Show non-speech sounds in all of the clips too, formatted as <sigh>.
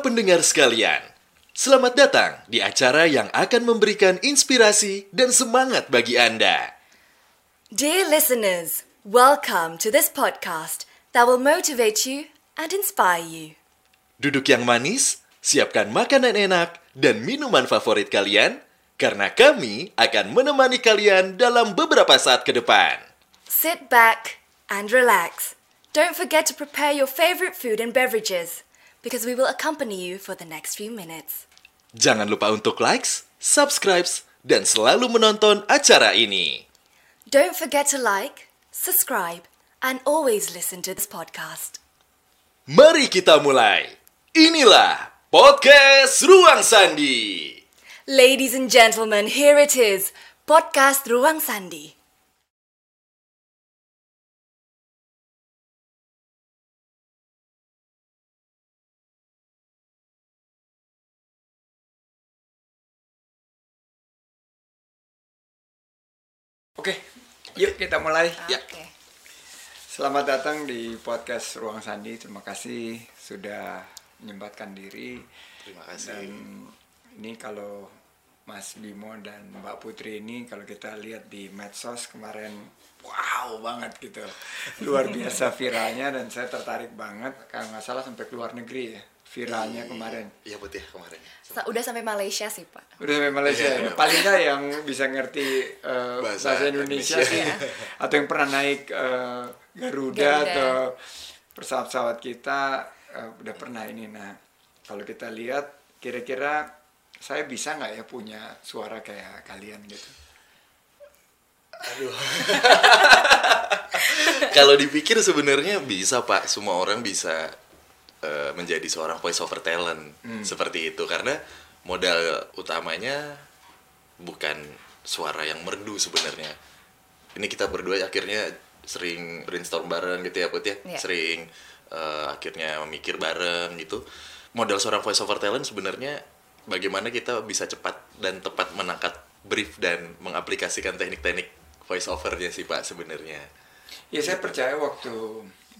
Para pendengar sekalian, selamat datang di acara yang akan memberikan inspirasi dan semangat bagi Anda. Dear listeners, welcome to this podcast that will motivate you and inspire you. Duduk yang manis, siapkan makanan enak dan minuman favorit kalian, karena kami akan menemani kalian dalam beberapa saat ke depan. Sit back and relax. Don't forget to prepare your favorite food and beverages because we will accompany you for the next few minutes. Jangan lupa untuk likes, subscribes, dan selalu menonton acara ini. Don't forget to like, subscribe, and always listen to this podcast. Mari kita mulai. Inilah podcast Ruang Sandi. Ladies and gentlemen, here it is Podcast Ruang Sandi. Oke, yuk kita mulai. Ya. Oke. Selamat datang di podcast Ruang Sandi. Terima kasih sudah menyempatkan diri. Terima kasih. Dan ini kalau Mas Bimo dan Mbak Putri ini kalau kita lihat di medsos kemarin wow banget gitu. Luar biasa viralnya dan saya tertarik banget. Kalau nggak salah sampai keluar negeri ya viralnya kemarin. Iya betul ya kemarin. Sa- Udah sampai Malaysia sih, Pak. Udah sampai Malaysia Iya. ya. Paling nggak yang bisa ngerti eh, Bahasa bahasa, Indonesia, Indonesia. sih <laughs> atau yang pernah naik eh, Garuda, Garuda. atau pesawat-pesawat kita eh, udah pernah ini. Nah, kalau kita lihat kira-kira saya bisa nggak ya punya suara kayak kalian gitu. <laughs> Kalau dipikir sebenarnya bisa pak, semua orang bisa eh, menjadi seorang voice over talent seperti itu karena modal utamanya bukan suara yang merdu sebenarnya. Ini kita berdua akhirnya sering brainstorm bareng gitu ya Put ya, Iya. sering eh, akhirnya memikir bareng gitu. Modal seorang voice over talent sebenarnya bagaimana kita bisa cepat dan tepat menangkap brief dan mengaplikasikan teknik-teknik voice overnya sih Pak sebenarnya. Ya saya percaya waktu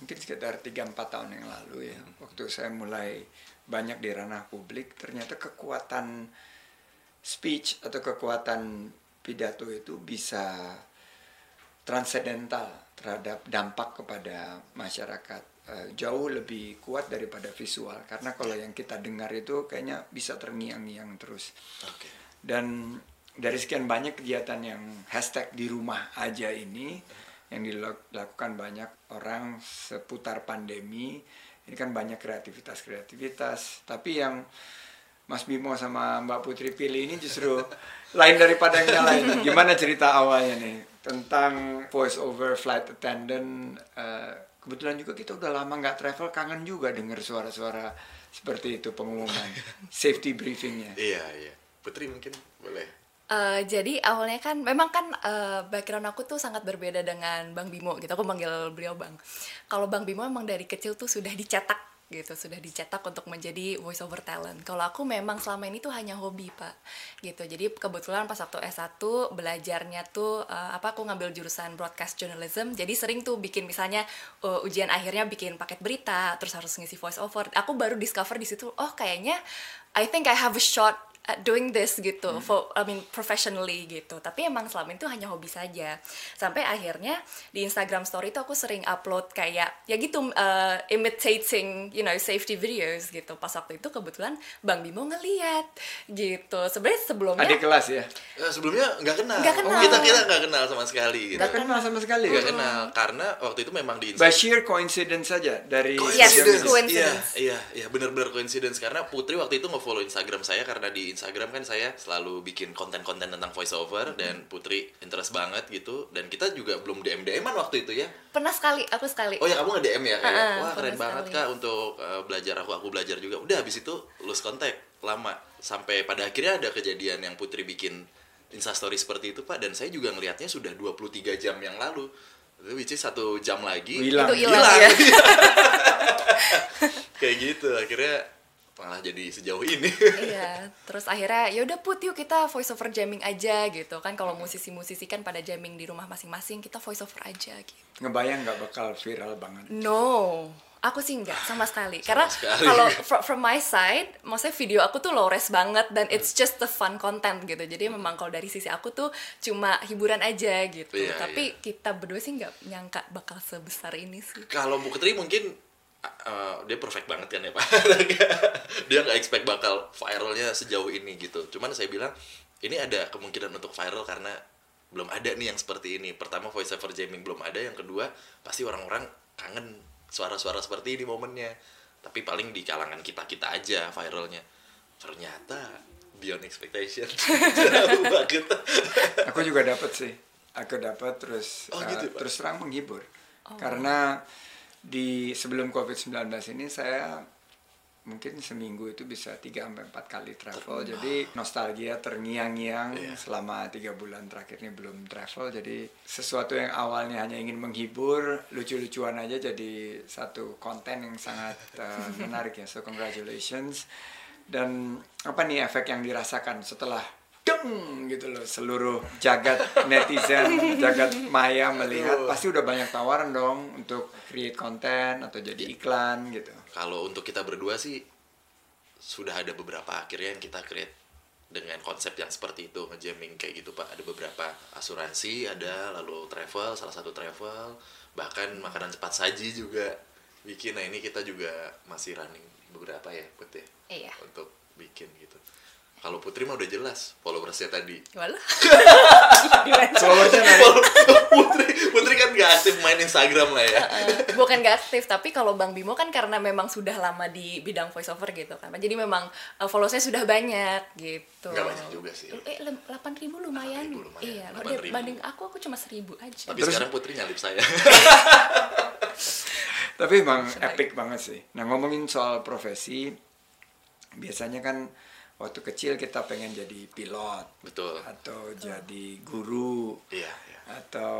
mungkin sekitar 3-4 tahun yang lalu ya, waktu saya mulai banyak di ranah publik, ternyata kekuatan speech atau kekuatan pidato itu bisa transendental terhadap dampak kepada masyarakat. Eh, jauh lebih kuat daripada visual. Karena kalau yang kita dengar itu kayaknya bisa terngiang-ngiang terus. Oke. dan dari sekian banyak kegiatan yang hashtag di rumah aja ini yang dilakukan banyak orang seputar pandemi. Ini kan banyak kreativitas-kreativitas. Tapi yang Mas Bimo sama Mbak Putri pilih ini justru <laughs> lain daripada yang lain gimana cerita awalnya nih tentang voice over flight attendant? Eh, kebetulan juga kita udah lama nggak travel kangen juga dengar suara-suara seperti itu pengumuman. <laughs> Safety briefingnya. Iya, iya. Putri mungkin boleh. Eh, jadi awalnya kan memang kan eh, background aku tuh sangat berbeda dengan Bang Bimo gitu. Aku manggil beliau Bang. Kalau Bang Bimo emang dari kecil tuh sudah dicetak gitu, sudah dicetak untuk menjadi voice over talent. Kalau aku memang selama ini tuh hanya hobi, Pak. Gitu. Jadi kebetulan pas waktu S1 belajarnya tuh eh, apa aku ngambil jurusan broadcast journalism. Jadi sering tuh bikin misalnya eh, ujian akhirnya bikin paket berita, terus harus ngisi voice over. Aku baru discover di situ, oh kayaknya I think I have a shot at doing this gitu for I mean professionally gitu tapi emang selama itu hanya hobi saja sampai akhirnya di Instagram story itu aku sering upload kayak ya gitu uh, imitating you know safety videos gitu pas waktu itu kebetulan Bang Bimo ngeliat gitu sebenarnya sebelumnya adik kelas ya Eh, sebelumnya nggak kenal. Nggak kenal. Kita kita nggak kenal sama sekali. Gitu. nggak kenal sama sekali Nggak ya kenal karena waktu itu memang di by sheer coincidence saja dari Yes, yang- coincidence. Iya, iya, iya, benar-benar coincidence karena Putri waktu itu nge-follow Instagram saya karena di Instagram kan saya selalu bikin konten-konten tentang voice over dan Putri interest banget gitu dan kita juga belum DM DM-an waktu itu ya. pernah sekali aku sekali Oh ya kamu nge DM ya kayak Ah, wah keren pernah banget sekali. kak untuk uh, belajar aku aku belajar juga. Udah habis itu lose kontak lama sampai pada akhirnya ada kejadian yang Putri bikin instastory seperti itu pak dan saya juga ngelihatnya sudah 23 jam yang lalu. Itu which is satu jam lagi Hilang. itu hilang ya <laughs> kayak gitu akhirnya malah jadi sejauh ini. iya terus akhirnya ya udah put yuk kita voice over jamming aja gitu kan kalau musisi-musisi kan pada jamming di rumah masing-masing kita voice over aja gitu ngebayang nggak bakal viral banget no Aku sih enggak sama sekali. Karena sekali. kalau fro- from my side, maksudnya video aku tuh low res banget dan it's just the fun content gitu. Jadi memang kalau dari sisi aku tuh cuma hiburan aja gitu. Iya, Tapi kita berdua sih nggak nyangka bakal sebesar ini sih. Kalau Bu Putri mungkin uh, dia perfect banget kan ya Pak. <laughs> dia nggak expect bakal viralnya sejauh ini gitu. Cuman saya bilang ini ada kemungkinan untuk viral karena belum ada nih yang seperti ini. Pertama voice over jamming belum ada, yang kedua pasti orang-orang kangen suara-suara seperti ini momennya. Tapi paling di kalangan kita-kita aja viralnya. Ternyata beyond expectation. <laughs> Jauh banget. <laughs> Aku juga dapat sih. Aku dapat terus Oh, gitu, Pak? terus terang menghibur. Karena di sebelum Covid-19 ini saya mungkin seminggu itu bisa 3 sampai 4 kali travel. Jadi nostalgia terngiang-ngiang Iya. selama tiga bulan terakhir ini belum travel. Jadi sesuatu yang awalnya hanya ingin menghibur, lucu-lucuan aja jadi satu konten yang sangat eh, menarik ya. So congratulations. Dan apa nih efek yang dirasakan setelah deng gitu loh seluruh jagat netizen, jagat maya melihat pasti udah banyak tawaran dong untuk create konten atau jadi iklan gitu. Kalau untuk kita berdua sih sudah ada beberapa akhirnya yang kita create dengan konsep yang seperti itu ngejamming kayak gitu pak. Ada beberapa asuransi ada lalu travel salah satu travel bahkan makanan cepat saji juga bikin. Nah ini kita juga masih running beberapa ya Put ya? Iya. untuk bikin gitu kalau Putri mah udah jelas followersnya tadi Gimana? <laughs> Followersnya. Putri Putri kan gak aktif main Instagram lah ya Eh, bukan gak aktif tapi kalau Bang Bimo kan karena memang sudah lama di bidang voiceover gitu kan jadi memang uh, followersnya sudah banyak gitu Nggak banyak juga sih. eh 8.000 ribu lumayan 8.000 lumayan. iya 8.000. banding aku aku cuma seribu aja tapi Terus- sekarang Putri nyalip saya <laughs> Tapi emang epic banget sih. Nah ngomongin soal profesi, biasanya kan waktu kecil kita pengen jadi pilot betul atau jadi guru iya iya atau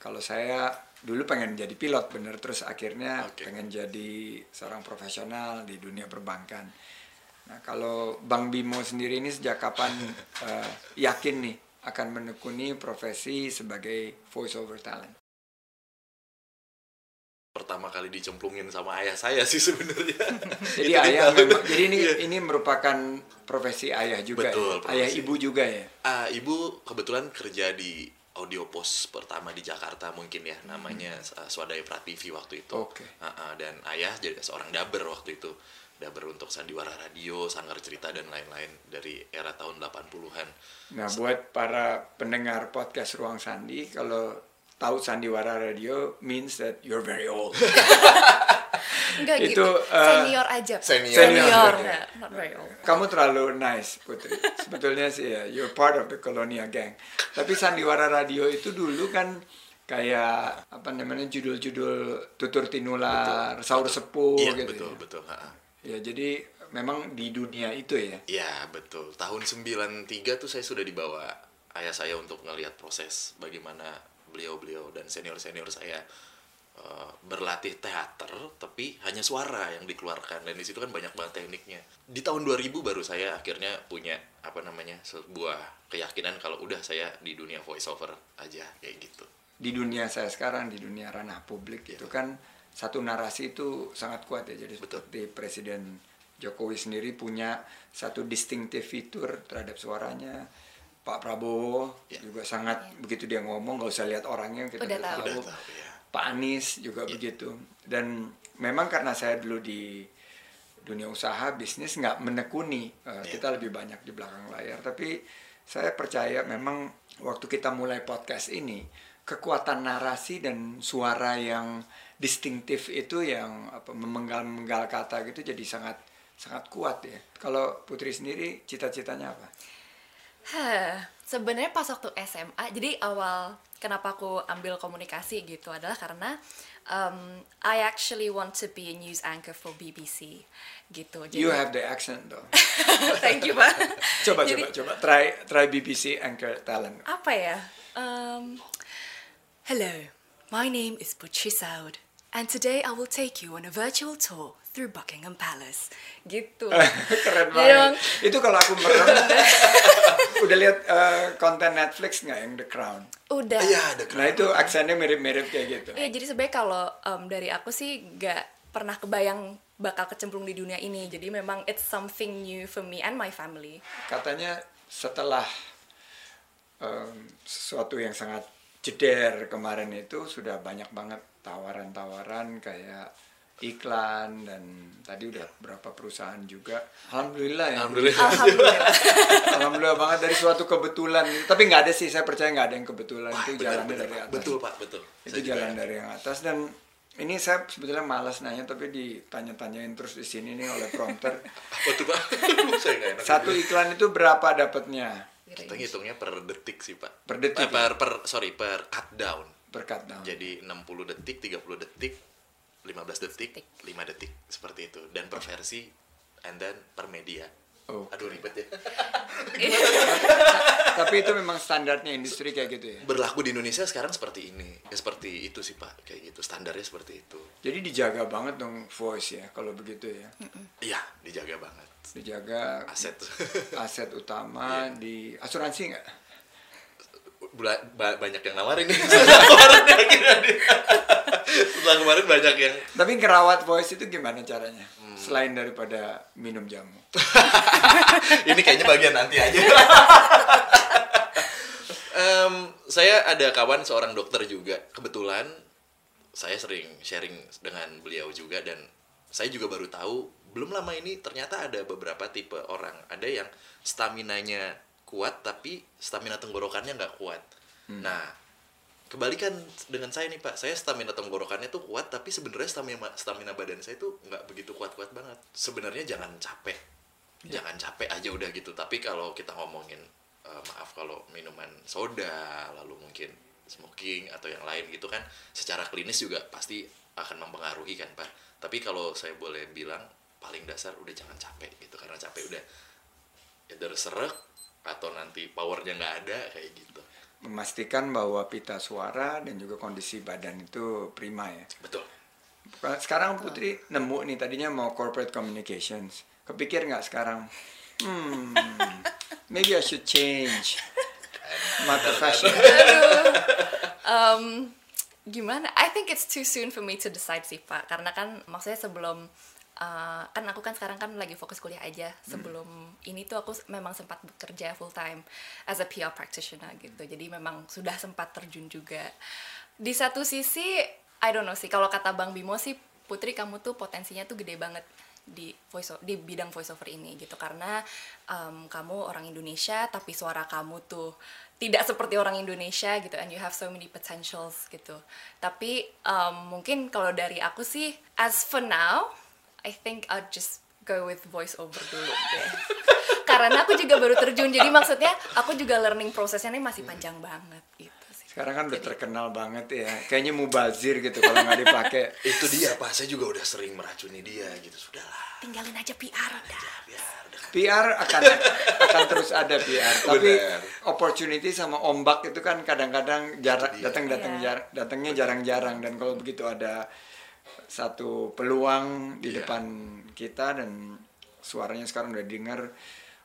kalau saya dulu pengen jadi pilot bener terus akhirnya Oke. pengen jadi seorang profesional di dunia perbankan. Nah kalau Bang Bimo sendiri ini sejak kapan <laughs> eh, yakin nih akan menekuni profesi sebagai voice over talent? Pertama kali dicemplungin sama ayah saya sih sebenarnya. <laughs> Jadi ayah memang, jadi ini Iya. ini merupakan profesi ayah juga Betul, ya? ayah profesi. ibu juga ya. Ah, ibu kebetulan kerja di audio post pertama di Jakarta mungkin ya namanya uh, Swadaya Prativi waktu itu. Oke. Ah, ah, dan ayah jadi seorang daber waktu itu. Daber untuk sandiwara radio, sanggar cerita dan lain-lain dari era tahun 80-an. Nah buat para pendengar podcast Ruang Sandi kalau tahu sandiwara radio means that you're very old. enggak Itu, gitu eh, senior aja senior. senior, Senior. ya, not very old Kamu terlalu nice Putri. Sebetulnya sih ya you're part of the Colonia gang. Tapi sandiwara radio itu dulu kan kayak apa namanya judul-judul tutur tinular, saur sepuh Iya, gitu. betul, ya. betul. ah. Ya jadi memang di dunia itu ya. Iya betul. Tahun 93 tuh saya sudah dibawa ayah saya untuk ngelihat proses bagaimana beliau-beliau dan senior-senior saya eh, berlatih teater tapi hanya suara yang dikeluarkan dan di situ kan banyak banget tekniknya. Di tahun 2000 baru saya akhirnya punya apa namanya sebuah keyakinan kalau udah saya di dunia voice over aja kayak gitu. di dunia saya sekarang di dunia ranah publik itu kan satu narasi itu sangat kuat ya jadi Betul. seperti Presiden Jokowi sendiri punya satu distinctive fitur terhadap suaranya Pak Prabowo Ya. juga sangat begitu dia ngomong nggak usah lihat orangnya kita Udah udah tahu. tahu. Udah tahu ya. Pak Anies juga Iya. begitu dan memang karena saya dulu di dunia usaha bisnis nggak menekuni uh, Iya. kita lebih banyak di belakang layar tapi saya percaya memang waktu kita mulai podcast ini kekuatan narasi dan suara yang distintif itu yang apa memenggal-menggal kata gitu jadi sangat sangat kuat ya kalau Putri sendiri cita-citanya apa <sighs> Sebenarnya pas waktu SMA, jadi awal kenapa aku ambil komunikasi gitu adalah karena um, I actually want to be a news anchor for BBC gitu. Jadi, you have the accent though <laughs> thank you pak. <laughs> coba Jadi, coba coba try try BBC anchor talent Apa ya? Um, Hello, my name is Putri Saud, and today I will take you on a virtual tour through Buckingham Palace. Gitu. <laughs> Keren Jadi banget. emang- Itu kalau aku merem, <laughs> <laughs> udah lihat eh, konten Netflix nggak yang The Crown? Udah. Iya, ada Nah itu aksennya mirip-mirip kayak gitu. Iya, jadi sebenarnya kalau em, dari aku sih nggak pernah kebayang bakal kecemplung di dunia ini jadi memang it's something new for me and my family katanya setelah em, sesuatu yang sangat jeder kemarin itu sudah banyak banget tawaran-tawaran kayak iklan dan tadi udah berapa perusahaan juga alhamdulillah ya Alhamdulillah. alhamdulillah alhamdulillah banget dari suatu kebetulan tapi nggak ada sih saya percaya nggak ada yang kebetulan Wah, itu benar, jalannya benar, dari Pak. atas Betul, Pak, betul. itu Saya juga- jalan dari yang atas dan ini saya sebetulnya malas nanya tapi ditanya-tanyain terus di sini nih oleh prompter Apa tuh, Pak? <laughs> Saya nggak enak. satu iklan itu berapa dapatnya Kita ngitungnya per detik sih, Pak. Per detik, Eh, per, per, sorry, per cut down. berkat down Jadi 60 detik, 30 detik, 15 detik, 5 detik. Seperti itu. Dan per versi, and then per media. Oh. Aduh, ribet ya. <laughs> tapi itu memang standarnya industri kayak gitu ya Berlaku di Indonesia sekarang seperti ini. Ya, seperti itu sih, Pak. Kayak gitu. Standarnya seperti itu. jadi dijaga banget dong voice ya kalau begitu ya Iya, dijaga banget. dijaga Aset. aset utama <laughs> di asuransi nggak Bula- ba- banyak yang nawarin <laughs> nih. Setelah kemarin akhirnya Setelah kemarin banyak yang tapi ngerawat voice itu gimana caranya Hmm. selain daripada minum jamu <laughs> ini kayaknya bagian nanti aja. Em, saya ada kawan seorang dokter juga. Kebetulan saya sering sharing dengan beliau juga dan saya juga baru tahu belum lama ini ternyata ada beberapa tipe orang. Ada yang stamina-nya kuat tapi stamina tenggorokannya nggak kuat. Nah, kebalikan dengan saya nih Pak. Saya stamina tenggorokannya tuh kuat tapi sebenarnya stamina stamina badan saya tuh nggak begitu kuat-kuat banget. Sebenarnya jangan capek jangan capek aja udah gitu tapi kalau kita ngomongin eh, maaf kalau minuman soda lalu mungkin smoking atau yang lain gitu kan secara klinis juga pasti akan mempengaruhi kan pak tapi kalau saya boleh bilang paling dasar udah jangan capek gitu karena capek udah either serak atau nanti powernya nggak ada kayak gitu. Memastikan bahwa pita suara dan juga kondisi badan itu prima ya. Betul. Sekarang Putri nemu nih tadinya mau corporate communications. Kepikir nggak sekarang? Hmm maybe I should change my profession um, gimana? I think it's too soon for me to decide sih pak, karena kan maksudnya sebelum uh, kan aku kan sekarang kan lagi fokus kuliah aja. Sebelum ini tuh aku memang sempat bekerja full time as a PR practitioner gitu. Jadi memang sudah sempat terjun juga. Di satu sisi, I don't know sih. Kalau kata Bang Bimo sih, Putri kamu tuh potensinya tuh gede banget di voice di bidang voiceover ini gitu karena um, kamu orang Indonesia tapi suara kamu tuh tidak seperti orang Indonesia gitu and you have so many potentials gitu tapi um, mungkin kalau dari aku sih as for now I think I'll just go with voiceover dulu deh. <laughs> Karena aku juga baru terjun jadi maksudnya aku juga learning prosesnya ini masih panjang banget gitu sih. Sekarang kan udah terkenal banget ya kayaknya mubazir gitu kalau nggak dipakai. <laughs> Itu dia pak saya juga udah sering meracuni dia gitu. Sudahlah. Tinggalin aja PR udah. Biar udah PR akan akan terus ada PR tapi Benar. opportunity sama ombak itu kan kadang-kadang jarak Itu dia. datang datang Iya. jar- datangnya jarang-jarang. Dan kalau begitu ada satu peluang di Iya. depan kita dan suaranya sekarang udah dengar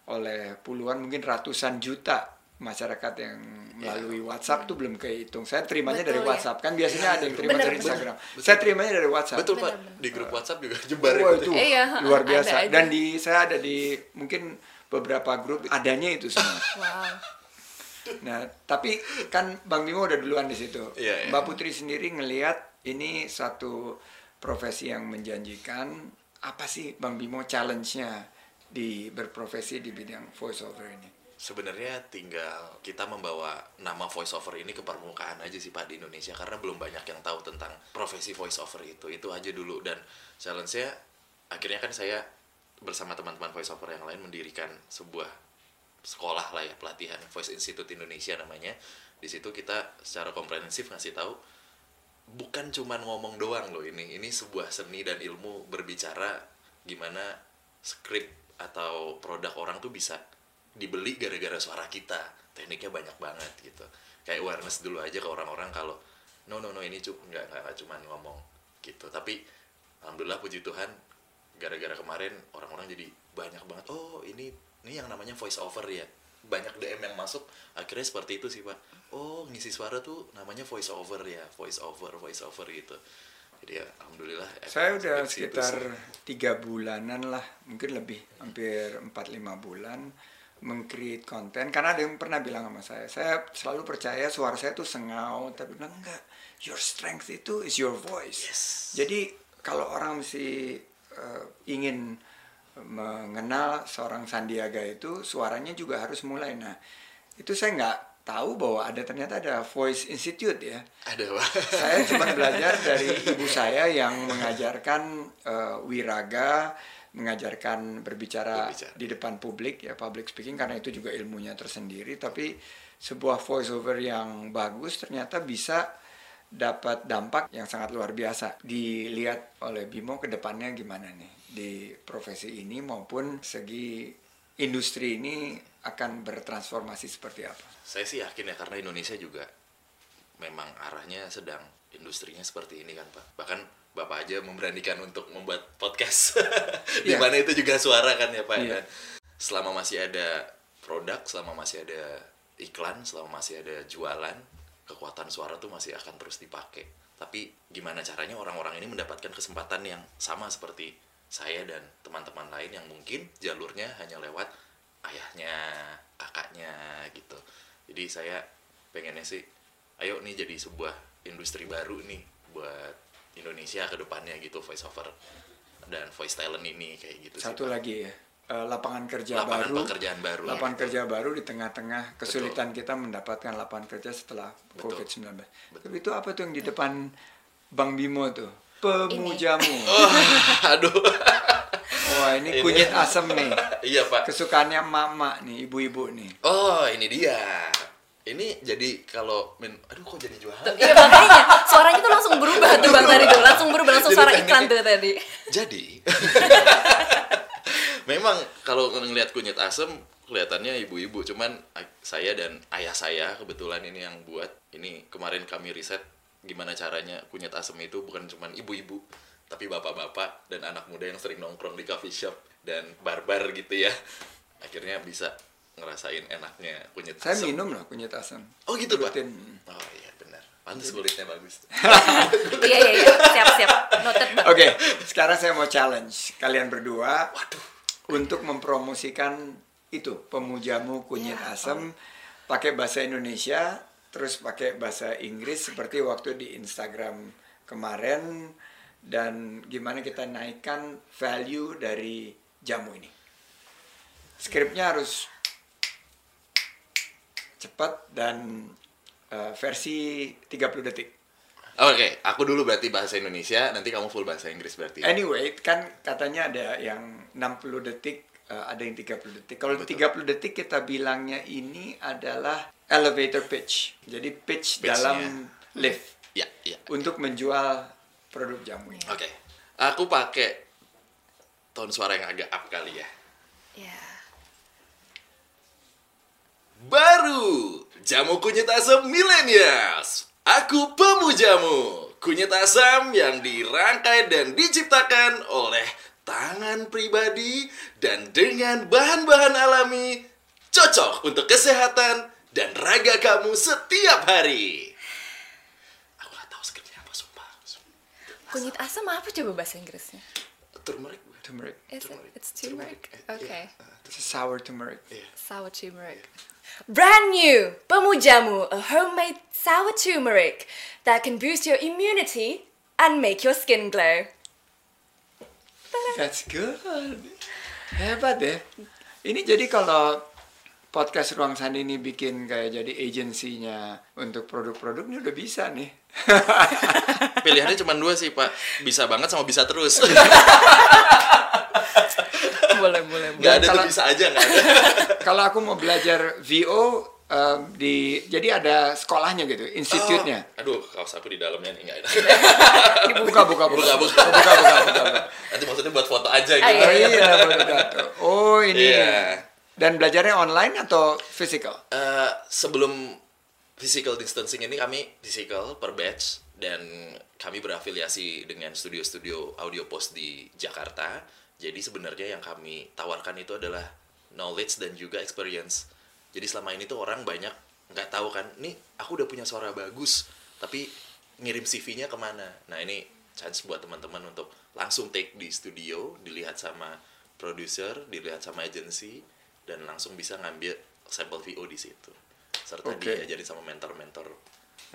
oleh puluhan mungkin ratusan juta masyarakat yang melalui WhatsApp tuh belum kehitung. Saya terimanya dari Betul, ya. WhatsApp kan biasanya ada yang terima dari. Instagram. Saya terimanya dari WhatsApp. betul pak di grup WhatsApp juga jebar gitu. itu Iya, luar ada biasa. aja. Dan di saya ada di mungkin beberapa grup adanya itu semua. wow Nah, tapi kan Bang Bimo udah duluan di situ. Iya, iya. Mbak Putri sendiri ngelihat ini satu profesi yang menjanjikan. Apa sih Bang Bimo challenge-nya di berprofesi di bidang voiceover ini? Sebenarnya tinggal kita membawa nama voiceover ini ke permukaan aja sih Pak di Indonesia karena belum banyak yang tahu tentang profesi voiceover itu. Itu aja dulu dan challenge-nya akhirnya kan saya bersama teman-teman voiceover yang lain mendirikan sebuah sekolah lah ya pelatihan Voice Institute Indonesia namanya. Di situ kita secara komprehensif ngasih tahu bukan cuman ngomong doang loh ini. Ini sebuah seni dan ilmu berbicara gimana skrip atau produk orang tuh bisa dibeli gara-gara suara kita. Tekniknya banyak banget gitu. Kayak awareness dulu aja ke orang-orang kalau no no no ini nggak nggak nggak cuman ngomong gitu. Tapi alhamdulillah puji Tuhan gara-gara kemarin orang-orang jadi banyak banget oh ini ini yang namanya voice over ya banyak DM yang masuk akhirnya seperti itu sih pak oh ngisi suara tuh namanya voice over ya voice over voice over gitu jadi ya alhamdulillah Saya udah sekitar sih. tiga bulanan lah, mungkin lebih, hampir 4-5 bulan meng-create konten. Karena ada yang pernah bilang sama saya, saya selalu percaya suara saya tuh sengau, tapi bilang enggak, your strength itu is your voice. Yes. Jadi kalau orang mesti eh, ingin mengenal seorang Sandiaga itu, suaranya juga harus mulai. Nah, itu saya nggak tahu bahwa ada ternyata ada Voice Institute ya ada pak <laughs> saya cuma belajar dari ibu saya yang mengajarkan eh, wiraga, mengajarkan berbicara, Berbicara. di depan publik ya public speaking karena itu juga ilmunya tersendiri. Tapi sebuah voice over yang bagus ternyata bisa dapat dampak yang sangat luar biasa. Dilihat oleh Bimo ke depannya gimana nih di profesi ini maupun segi industri ini akan bertransformasi seperti apa. saya sih yakin ya karena Indonesia juga memang arahnya sedang industrinya seperti ini kan pak bahkan bapak aja memberanikan untuk membuat podcast <laughs> di Iya. mana itu juga suara kan ya pak Iya. dan selama masih ada produk selama masih ada iklan selama masih ada jualan kekuatan suara tuh masih akan terus dipakai tapi gimana caranya orang-orang ini mendapatkan kesempatan yang sama seperti saya dan teman-teman lain yang mungkin jalurnya hanya lewat ayahnya kakaknya gitu jadi saya pengennya sih ayo nih jadi sebuah industri baru nih buat Indonesia ke depannya gitu voice over dan voice talent ini kayak gitu sih, Satu Pak. lagi ya, eh, lapangan kerja Lapangan baru. pekerjaan baru. Lapangan kerja baru di tengah-tengah kesulitan kita mendapatkan lapangan kerja setelah Betul. COVID-19. Tapi itu apa tuh yang di depan Bang Bimo tuh? Pemujamu. <laughs> Oh, aduh Wah, ini Ini. kunyit asam nih. iya pak Kesukaannya mama nih, ibu-ibu nih. oh ini dia ini jadi kalau min aduh kok jadi jualan Iya makanya suaranya tuh langsung berubah tuh bang tadi tuh langsung berubah langsung Jadi suara iklan tuh tadi. Jadi, <laughs> memang kalau ngelihat kunyit asem kelihatannya ibu-ibu, cuman saya dan ayah saya kebetulan ini yang buat. Ini kemarin kami riset gimana caranya kunyit asem itu bukan cuman ibu-ibu, tapi bapak-bapak dan anak muda yang sering nongkrong di coffee shop dan barbar gitu ya. Akhirnya bisa ngerasain enaknya kunyit Saya asem. minum loh kunyit asam. Oh gitu, Pak? Rutin. Oh iya benar. Pantes kulitnya bagus. <laughs> Iya iya iya siap siap noted. Oke, sekarang saya mau challenge kalian berdua Waduh. untuk mempromosikan itu pemujamu kunyit Ya, asam pakai bahasa Indonesia terus pakai bahasa Inggris seperti waktu di Instagram kemarin. Dan gimana kita naikkan value dari jamu ini. Skripnya harus cepat dan eh, versi 30 detik. Oke, aku dulu berarti bahasa Indonesia, nanti kamu full bahasa Inggris berarti. Anyway, kan katanya ada yang 60 detik, eh, ada yang 30 detik. Kalau Betul. 30 detik kita bilangnya ini adalah elevator pitch. Jadi pitch Pitch-nya. dalam lift Ya, ya. untuk menjual produk jamu ini. Oke. Aku pakai tone suara yang agak up kali ya. Ya. Baru jamu kunyit asam millennials. Aku pemujamu. Kunyit asam yang dirangkai dan diciptakan oleh tangan pribadi dan dengan bahan-bahan alami cocok untuk kesehatan dan raga kamu setiap hari. Aku gak tahu skripnya apa sumpah. Kunyit asam apa coba bahasa Inggrisnya? Turmeric. Turmeric. Is it? It's turmeric. Turmeric. Okay. It's a sour turmeric. Iya. Sour turmeric. Brand new Pemujamu, a homemade sour turmeric that can boost your immunity and make your skin glow. That's good. Hebat ya. Ini jadi kalau podcast Ruang Sandi ini bikin kayak jadi agensinya untuk produk-produk ini udah bisa nih. <laughs> Pilihannya cuma dua sih pak, bisa banget sama bisa terus. boleh, boleh, Nggak ada kalau- tuh bisa aja nggak ada. Kalau aku mau belajar VO um, di jadi ada sekolahnya gitu, institutnya. Oh, aduh, kaos aku di dalamnya nih nggak ada. <laughs> Buka, buka, buka, Buka, buka. buka, buka, buka, buka. Nanti maksudnya buat foto aja gitu. Oh iya. Oh ini. Iya. Dan belajarnya online atau physical? Eh, sebelum physical distancing ini kami physical per batch dan kami berafiliasi dengan studio-studio audio post di Jakarta. Jadi sebenarnya yang kami tawarkan itu adalah knowledge dan juga experience. Jadi selama ini tuh orang banyak nggak tahu kan, nih aku udah punya suara bagus, tapi ngirim CV-nya ke mana? Nah ini chance buat teman-teman untuk langsung take di studio dilihat sama producer dilihat sama agency dan langsung bisa ngambil sampel VO di situ serta Oke. diajarin sama mentor-mentor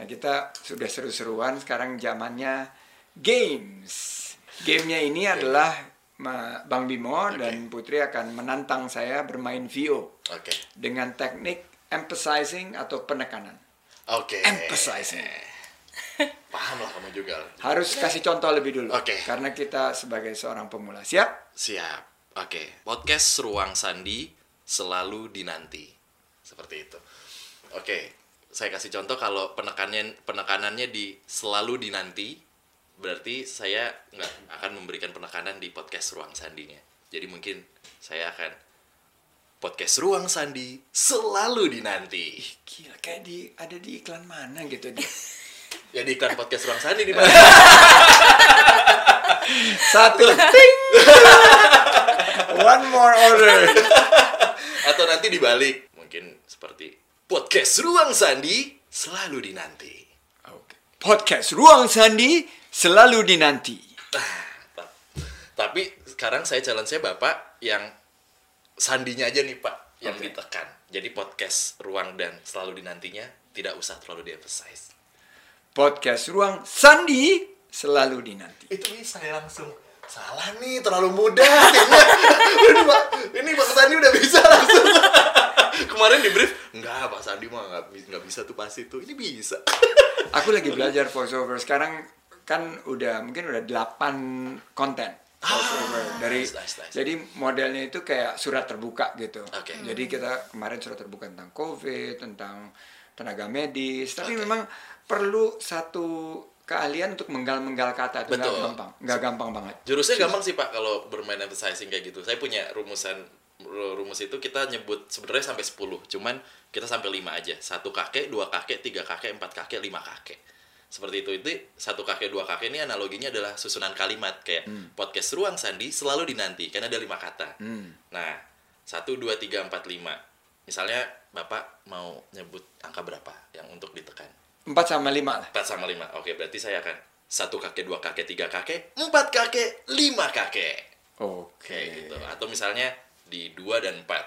Nah kita sudah seru-seruan sekarang zamannya games. Gamenya ini adalah Bang Bimo dan Putri akan menantang saya bermain VO oke dengan teknik emphasizing atau penekanan. oke Emphasizing. <laughs> paham lah kamu juga Harus kasih contoh lebih dulu. Oke. Karena kita sebagai seorang pemula. Siap? Siap. Oke. Podcast Ruang Sandi selalu dinanti. Seperti itu. Oke. Saya kasih contoh kalau penekanannya penekanannya di selalu dinanti, berarti saya nggak akan memberikan penekanan di podcast Ruang Sandinya. Jadi mungkin saya akan podcast Ruang Sandi selalu dinanti. Gila, kayak di ada di iklan mana gitu dia. <laughs> Ya di iklan podcast Ruang Sandi di <laughs> mana? Satu. Ting. <laughs> One more order. Atau nanti dibalik. Mungkin seperti podcast Ruang Sandi selalu dinanti. Oke. Podcast Ruang Sandi selalu dinanti. Ta- Tapi sekarang saya challenge saya Bapak yang sandinya aja nih Pak yang Oke. ditekan. Jadi podcast ruang dan selalu dinantinya tidak usah terlalu di-emphasize. Podcast Ruang Sandi selalu dinanti. Itu bisa ya langsung salah nih terlalu mudah <laughs> ini Pak, ini Pak Sandi udah bisa langsung. <laughs> Kemarin di brief, enggak Pak Sandi mah nggak bi- nggak bisa tuh pasti tuh. Ini bisa. Aku lagi belajar voiceover sekarang kan udah mungkin udah 8 konten voiceover dari nice, nice, nice. jadi modelnya itu kayak surat terbuka gitu. Oke. Jadi kita kemarin surat terbuka tentang COVID, tentang tenaga medis, tapi Oke. memang perlu satu keahlian untuk menggal-menggal kata itu Betul. gampang, nggak gampang banget. Jurusnya gampang sih Pak kalau bermain emphasizing kayak gitu. Saya punya rumusan rumus itu kita nyebut sebenarnya sampai 10, cuman kita sampai 5 aja. Satu kakek, dua kakek, tiga kakek, empat kakek, lima kakek. Seperti itu. Itu satu kakek, dua kakek ini analoginya adalah susunan kalimat kayak podcast ruang sandi selalu dinanti karena ada lima kata. Hmm. Nah, satu, dua, tiga, empat, lima. Misalnya Bapak mau nyebut angka berapa yang untuk ditekan? 4 sama 5 lah. 4 sama 5. Oke, berarti saya akan satu kakek, dua kakek, tiga kakek, empat kakek, lima kakek. Oke. Kayak gitu. Atau misalnya di dua dan empat.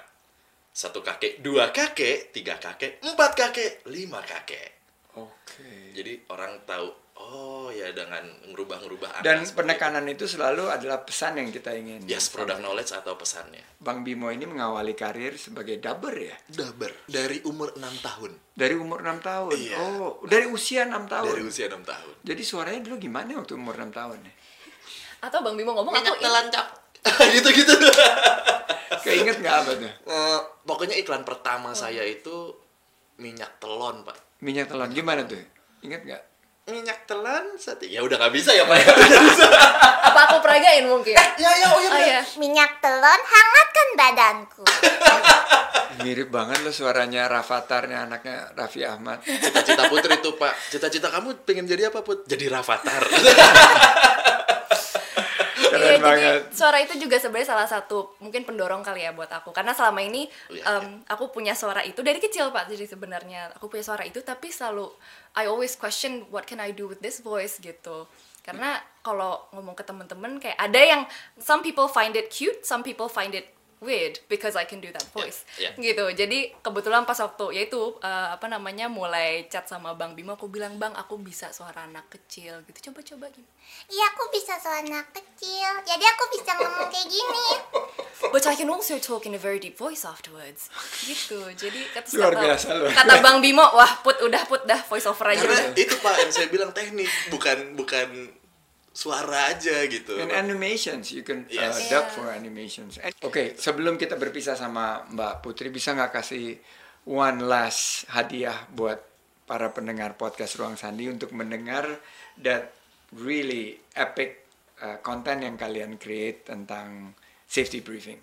Satu kakek, dua kakek, tiga kakek, empat kakek, lima kakek. Oke. Jadi orang tahu, oh ya dengan ngerubah-ngerubah angka Dan penekanan itu selalu adalah pesan yang kita ingin. Yes, product knowledge atau pesannya. Bang Bimo ini mengawali karir sebagai dubber ya. Dabar. Dari umur 6 tahun. Dari umur 6 tahun. Iya. Oh, dari usia 6 tahun. Dari usia 6 tahun. Jadi suaranya dulu gimana waktu umur 6 tahun? ya? Atau Bang Bimo ngomong aku cak. <laughs> Gitu-gitu. Keinget nggak apa tuh? Eh, pokoknya iklan pertama saya itu minyak telon, Pak. Minyak telon gimana tuh? Ingat nggak? minyak telan satu ya udah nggak bisa ya pak <laughs> ya apa aku peragain mungkin? ya ya oh Oh iya. Minyak telon hangatkan badanku. Mirip banget loh suaranya Rafatarnya anaknya Raffi Ahmad. cita-cita putri itu pak cita-cita kamu pengen jadi apa put jadi rafathar <laughs> Keren Iya, jadi banget. suara itu juga sebenarnya salah satu mungkin pendorong kali ya buat aku. Karena selama ini Iya, em, aku punya suara itu dari kecil pak jadi sebenarnya. Aku punya suara itu tapi selalu I always question what can I do with this voice gitu. Karena kalau ngomong ke temen-temen kayak ada yang some people find it cute some people find it weird because I can do that voice yeah. gitu jadi kebetulan pas waktu yaitu eh, apa namanya mulai chat sama Bang Bimo aku bilang Bang aku bisa suara anak kecil gitu coba-coba gitu Iya aku bisa soal anak kecil. Jadi aku bisa ngomong kayak gini. <laughs> But I can also talk in a very deep voice afterwards. Gitu. Jadi kata Luar kata- biasa, luar Kata Bang Bimo, wah put udah put dah voice over aja karena udah. itu pak yang saya bilang teknik bukan bukan suara aja gitu And animations, you can uh, Yes. dub Yeah. for animations. Oke, sebelum kita berpisah sama Mbak Putri, bisa nggak kasih one last hadiah buat para pendengar podcast Ruang Sandi untuk mendengar that really epic uh, konten yang kalian create tentang safety briefing.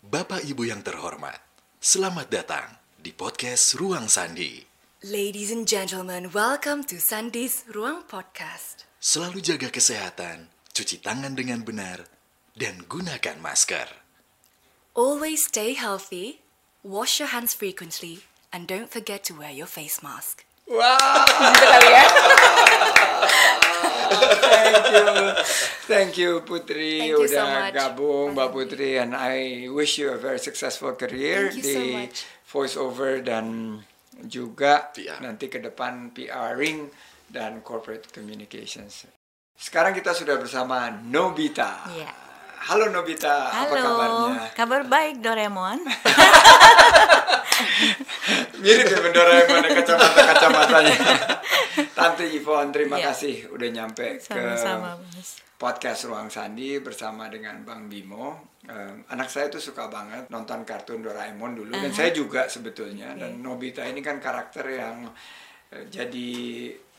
bapak ibu yang terhormat selamat datang di podcast ruang sandi Ladies and gentlemen, welcome to Sandy's Ruang Podcast. Selalu jaga kesehatan cuci tangan dengan benar dan gunakan masker Always stay healthy, wash your hands frequently, and don't forget to wear your face mask. Wow, Gitu kali ya. thank you, thank you Putri Thank you so udah much, gabung Mbak Putri, and I wish you a very successful career Thank you so di much. voiceover dan juga PR. nanti ke depan PRing dan corporate communications. Sekarang kita sudah bersama Nobita. Iya. Halo Nobita, apa Halo, kabarnya? kabar baik Doraemon. <laughs> Mirip ya Doraemon ada kacamata-kacamatanya. <laughs> Tante Yvonne, terima Iya. kasih udah nyampe ke Sama-sama, Mas. podcast Ruang Sandi bersama dengan Bang Bimo. Eh, anak saya tuh suka banget nonton kartun Doraemon dulu dan saya juga sebetulnya dan Nobita ini kan karakter yang eh, jadi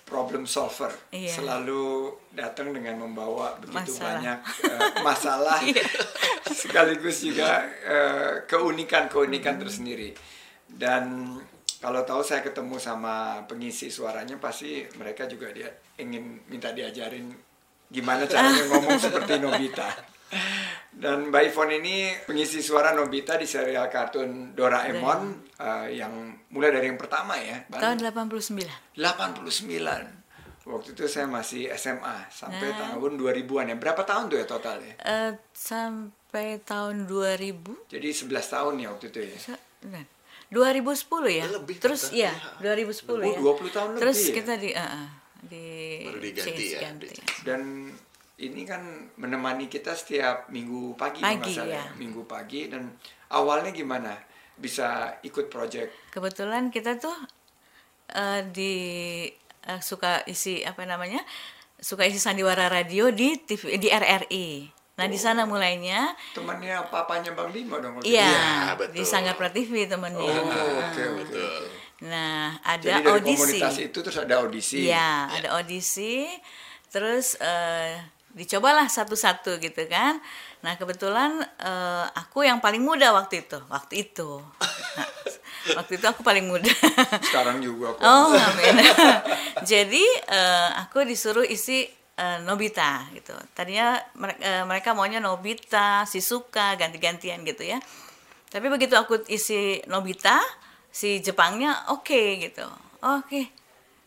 problem solver Iya. selalu datang dengan membawa begitu Masalah. banyak eh, masalah <laughs> sekaligus juga eh, keunikan-keunikan tersendiri dan kalau tahu saya ketemu sama pengisi suaranya pasti mereka juga dia ingin minta diajarin gimana caranya ngomong seperti Nobita. <laughs> Dan Mbak Ivon ini pengisi suara Nobita di serial kartun Doraemon eh, yang mulai dari yang pertama ya, Bang. Tahun 89. 89. Waktu itu saya masih SMA sampai Nah. tahun 2000-an ya. Berapa tahun tuh ya total ya? Eh, sampai tahun 2000 Jadi 11 tahun ya waktu itu ya. se- nah, 2010 ya. Lebih, Terus ya, 2010 Oh, ya. 20 tahun lebih Terus ya? kita di eh, eh, di Baru diganti ya, ganti. Dan ini kan menemani kita setiap minggu pagi, Pagi, salah ya. Minggu pagi dan awalnya gimana bisa ikut project? Kebetulan kita tuh eh, di eh, suka isi apa namanya? Suka isi sandiwara radio di TV di RRI. Nah, di sana mulainya Temannya papanya Bang Bimo dong. Iya? Iya, betul. di Sanggar Prativi temennya. Oh, oke oke. Betul. Nah, ada Jadi dari audisi. komunitas itu terus ada audisi. Iya, ada audisi. Terus eh, dicobalah satu-satu gitu kan. Nah, kebetulan eh, aku yang paling muda waktu itu. Waktu itu. Nah, waktu itu aku paling muda. Sekarang juga kok. Oh, amin. <laughs> Jadi eh, aku disuruh isi eh, Nobita gitu. Tadinya mere- eh, mereka maunya Nobita, Shizuka, ganti-gantian gitu ya. Tapi begitu aku isi Nobita, si Jepangnya oke gitu. Oke.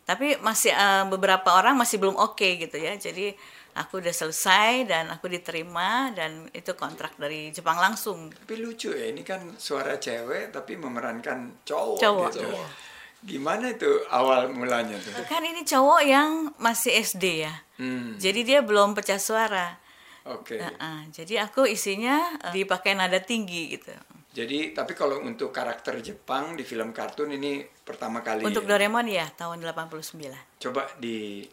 Tapi masih eh, beberapa orang masih belum oke gitu ya. Jadi aku udah selesai dan aku diterima dan itu kontrak dari Jepang langsung. Tapi lucu ya, ini kan suara cewek tapi memerankan cowok. Cowok. gitu. Gimana itu awal mulanya tuh? Kan ini cowok yang masih SD ya. Hmm, Jadi dia belum pecah suara. oke. Heeh, jadi aku isinya eh, dipakai nada tinggi gitu. Jadi tapi kalau untuk karakter Jepang di film kartun ini pertama kali. Untuk ya? Doraemon ya tahun 89. Coba di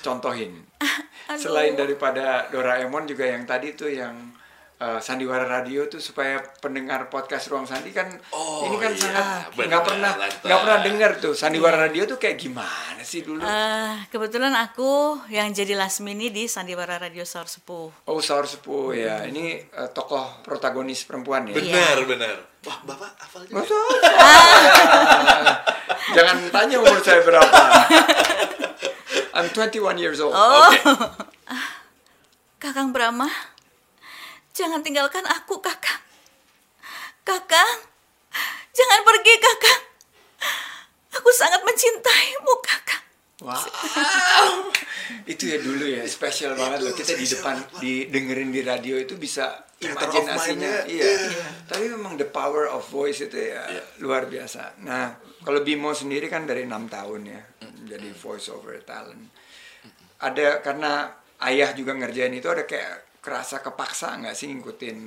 contohin. <laughs> Selain daripada Doraemon juga yang tadi tuh yang eh, sandiwara radio tuh supaya pendengar podcast Ruang Sandi kan Oh, ini kan iya, sangat nggak pernah nggak pernah dengar tuh sandiwara radio tuh kayak gimana sih dulu? Eh, kebetulan aku yang jadi Lasmini di Sandiwara Radio Saur Sepuh. Oh Saur Sepuh ya, ini eh, tokoh protagonis perempuan ya. Benar, benar. Wah, Bapak hafal juga. Masa? <laughs> Jangan tanya umur saya berapa. <laughs> I'm 21 years old. Oh, Oke. <laughs> Kakang Brahma, jangan tinggalkan aku, Kakang. Kakang, jangan pergi, Kakang. Aku sangat mencintaimu, Kakang. Wow. <laughs> itu ya dulu ya, spesial banget loh. Kita di depan didengerin di radio itu bisa imajinasinya. Iya. iya. Tapi memang the power of voice itu ya Iya. luar biasa. Nah, kalau Bimo sendiri kan dari enam tahun ya, jadi voice over talent. Ada karena ayah juga ngerjain itu ada kayak kerasa kepaksa nggak sih ngikutin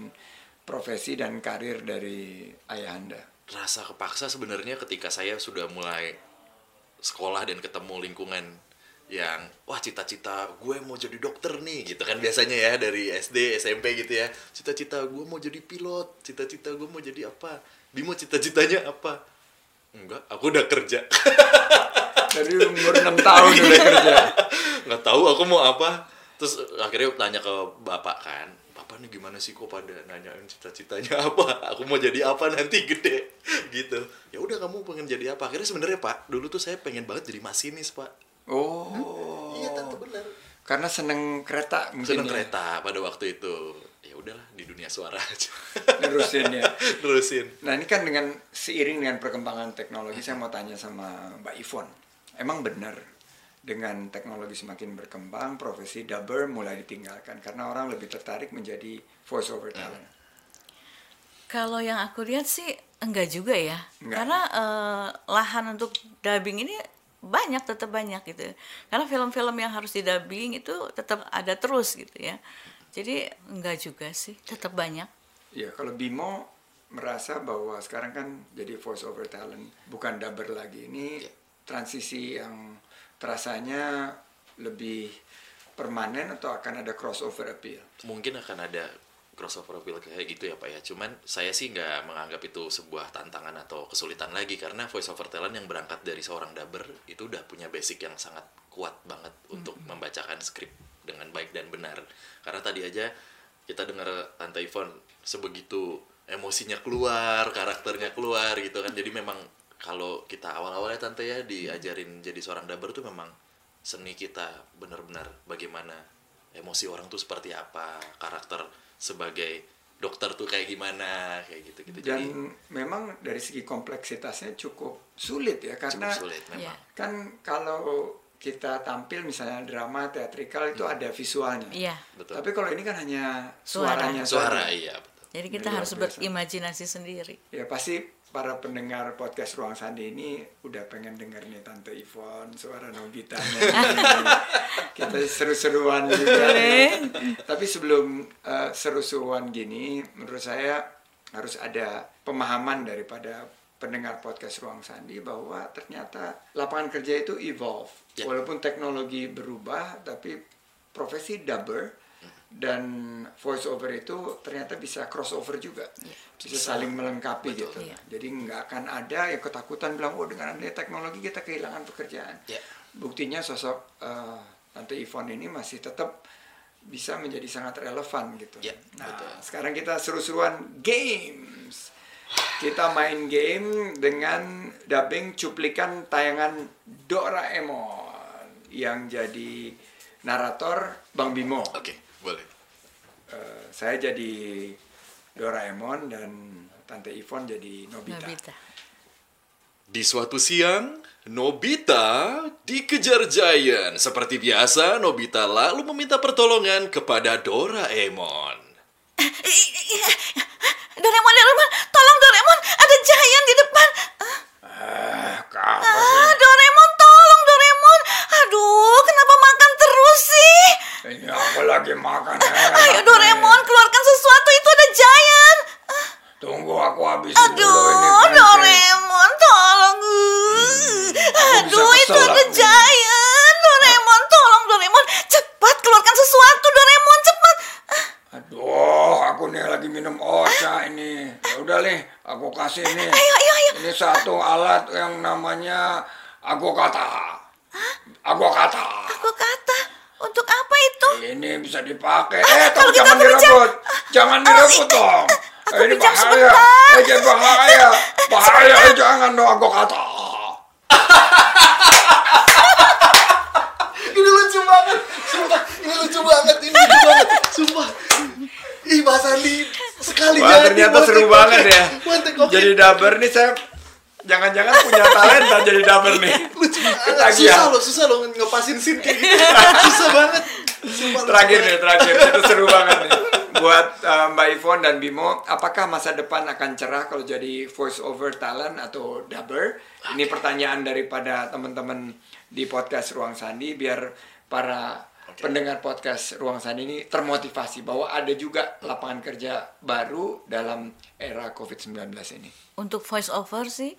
profesi dan karir dari ayah anda? Rasa kepaksa sebenarnya ketika saya sudah mulai sekolah dan ketemu lingkungan yang wah cita-cita gue mau jadi dokter nih gitu kan biasanya ya dari SD SMP gitu ya cita-cita gue mau jadi pilot cita-cita gue mau jadi apa Bimo cita-citanya apa enggak aku udah kerja. Dari umur enam tahun udah kerja. nggak tahu aku mau apa. Terus akhirnya tanya ke bapak kan bapak nih gimana sih kok pada nanyain cita-citanya apa? Aku mau jadi apa nanti gede. Gitu. Ya udah kamu pengen jadi apa? Akhirnya sebenarnya pak dulu tuh saya pengen banget jadi masinis pak. Oh. iya tante benar. Karena seneng kereta mungkin seneng ya. kereta pada waktu itu. Ya udahlah dunia suara aja Nerusin ya. <laughs> terusin Nah ini kan dengan seiring dengan perkembangan teknologi saya mau tanya sama Mbak Ivon. Emang benar dengan teknologi semakin berkembang, profesi dubber mulai ditinggalkan karena orang lebih tertarik menjadi voice over talent. Kalau yang aku lihat sih enggak juga ya, Enggak. karena eh, lahan untuk dubbing ini banyak tetap banyak gitu. Karena film-film yang harus didubbing itu tetap ada terus gitu ya. Jadi enggak juga sih, tetap banyak. Ya, kalau Bimo merasa bahwa sekarang kan jadi voice over talent, bukan dubber lagi. Ini transisi yang terasanya lebih permanen atau akan ada crossover appeal? mungkin akan ada crossover appeal kayak gitu ya pak ya cuman saya sih nggak menganggap itu sebuah tantangan atau kesulitan lagi karena voice over talent yang berangkat dari seorang dubber itu udah punya basic yang sangat kuat banget untuk membacakan skrip dengan baik dan benar. Karena tadi aja kita dengar Tante Ivon sebegitu emosinya keluar karakternya keluar gitu kan. Jadi memang kalau kita awal-awalnya Tante ya diajarin jadi seorang dubber tuh memang seni kita benar-benar bagaimana emosi orang tuh seperti apa karakter sebagai dokter tuh kayak gimana kayak gitu gitu Dan jadi memang dari segi kompleksitasnya cukup sulit ya karena cukup sulit memang. kan kalau kita tampil misalnya drama teatrikal itu ada visualnya. Iya. betul Tapi kalau ini kan hanya Suara. suaranya suara saja. iya betul Jadi kita Luar harus berimajinasi sendiri. Ya pasti para pendengar podcast Ruang Sandi ini udah pengen denger nih Tante Ivon, suara Nobita <laughs> Kita seru-seruan juga. Tapi sebelum eh, seru-seruan gini, menurut saya harus ada pemahaman daripada pendengar podcast Ruang Sandi bahwa ternyata lapangan kerja itu evolve. Ya. Walaupun teknologi berubah, tapi profesi dubber dan voice over itu ternyata bisa crossover juga. Bisa saling melengkapi Betul. gitu. Iya. Jadi nggak akan ada yang ketakutan bilang, oh dengan adanya teknologi kita kehilangan pekerjaan. Ya. Buktinya sosok eh, Tante Ivon ini masih tetap bisa menjadi sangat relevan gitu. Ya, nah, betul. sekarang kita seru-seruan games. Kita main game dengan dubbing cuplikan tayangan Doraemon yang jadi narator Bang Bimo. oke boleh Eh, saya jadi Doraemon dan Tante Ivon jadi Nobita. Nobita. Di suatu siang, Nobita dikejar Giant. Seperti biasa, Nobita lalu meminta pertolongan kepada Doraemon. Doraemon, Doraemon, tolong Doraemon, ada giant di depan. Ah, apa Ah? Doraemon, tolong Doraemon. Aduh, kenapa makan terus sih? Ini aku lagi makan. Ayo Doraemon, keluarkan sesuatu itu ada giant. Ah, Tunggu aku dulu ini Aduh, pancake. Doraemon, tolong. Aduh, bisa itu ada giant. Doraemon, tolong Doraemon. Cepat keluarkan sesuatu, Doraemon, cepat. Ah, Aduh, aku nih lagi minum ocha ini. Ya udah nih, aku kasih nih. Ayo, ayo, ayo. Ini satu alat yang namanya aku kata. Aku kata. Aku kata, untuk apa itu? Ini bisa dipakai. Ah, Eh, kalau tapi gitu jangan aku pinjam. direbut. Jangan direbut eh, dong. aku Eh, ini pinjam bahaya. sebentar. Eh, jangan bahaya. <laughs> Bahaya, eh, jangan dong aku kata. <laughs> Ini lucu banget, sumpah. Ini lucu banget, ini lucu banget, sumpah. Ih, Mas Andi sekali Wah, ternyata seru banget ya. Jadi dubber nih saya jangan-jangan punya talenta jadi dubber nih. lucu banget. Lagi Susah ya. loh, susah loh ngepasin scene kayak gitu. Susah banget. Sumpah, Terakhir nih, terakhir. Itu seru banget nih. Buat uh, Mbak Ivon dan Bimo, apakah masa depan akan cerah kalau jadi voice over talent atau dubber? Ini pertanyaan daripada teman-teman di podcast Ruang Sandi biar para pendengar podcast Ruang Sandi ini termotivasi bahwa ada juga lapangan kerja baru dalam era COVID-19 ini. Untuk voice over sih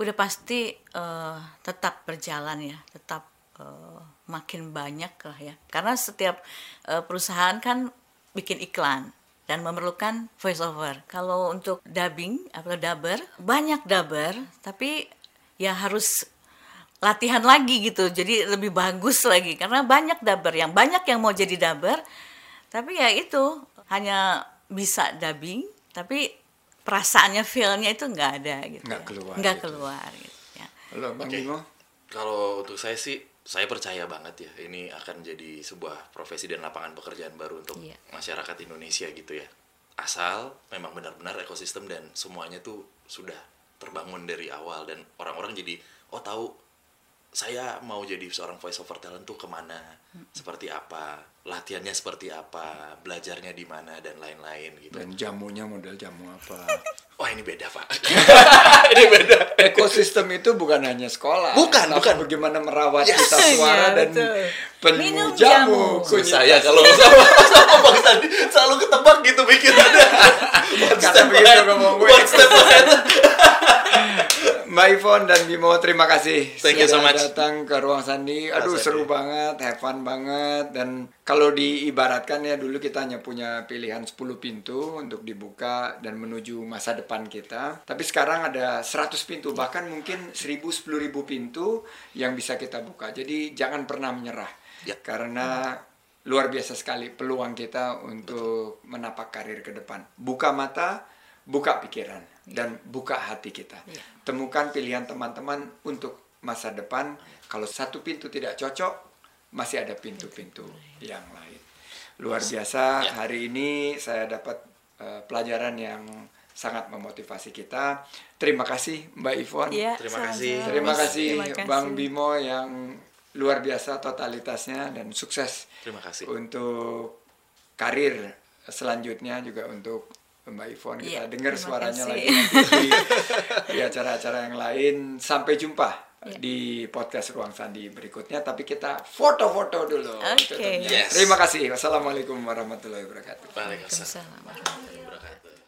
udah pasti eh, tetap berjalan ya, tetap eh, makin banyak lah ya. Karena setiap eh, perusahaan kan bikin iklan dan memerlukan voice over. Kalau untuk dubbing atau dubber, banyak dubber, tapi ya harus latihan lagi gitu. Jadi lebih bagus lagi karena banyak dubber yang banyak yang mau jadi dubber, tapi ya itu hanya bisa dubbing, tapi perasaannya feel-nya itu nggak ada gitu. Nggak ya. keluar Nggak gitu. keluar gitu ya. Halo Bang. Bimo. Kalau untuk saya sih, saya percaya banget ya, ini akan jadi sebuah profesi dan lapangan pekerjaan baru untuk Iya. masyarakat Indonesia gitu ya. Asal memang benar-benar ekosistem dan semuanya tuh sudah terbangun dari awal dan orang-orang jadi oh tahu saya mau jadi seorang voice over talent tuh ke mana, seperti apa, latihannya seperti apa, belajarnya di mana dan lain-lain gitu. Dan jamunya model jamu apa? <laughs> Wah ini beda pak, <laughs> ini beda. Ekosistem itu bukan hanya sekolah. Bukan, tapi bukan. Bagaimana merawat Yes. kita suara Iya, dan penuh Minum jamu. jamu. kunyit. saya kalau sama sama Bang Sandi selalu ketebak gitu pikirannya. <laughs> One Kata step begitu ahead, ngomong gue. one step ahead. Mbak Ivon dan Bimo terima kasih Thank you so sudah much. datang ke ruang Sandi. Aduh Mas seru banget, have fun banget dan kalau diibaratkan ya dulu kita hanya punya pilihan 10 pintu untuk dibuka dan menuju masa depan kita. Tapi sekarang ada 100 pintu bahkan mungkin 1000 10.000 pintu yang bisa kita buka. Jadi jangan pernah menyerah. Ya. Karena luar biasa sekali peluang kita untuk menapak karir ke depan. Buka mata, buka pikiran, dan buka hati kita. Temukan pilihan teman-teman untuk masa depan. Kalau satu pintu tidak cocok, masih ada pintu-pintu yang lain. Luar biasa hari ini saya dapat eh, pelajaran yang sangat memotivasi kita. Terima kasih Mbak Ivon. Iya, Terima kasih. Terima kasih Terima kasih. Bang Bimo yang luar biasa totalitasnya dan sukses Terima kasih. untuk karir selanjutnya juga untuk Mbak Ivon kita Iya, dengar suaranya kasih. lagi nanti <laughs> di, di acara-acara yang lain sampai jumpa Iya. di podcast Ruang Sandi berikutnya tapi kita foto-foto dulu Oke. tutupnya. Yes. terima kasih wassalamualaikum warahmatullahi wabarakatuh Waalaikumsalam. Waalaikumsalam.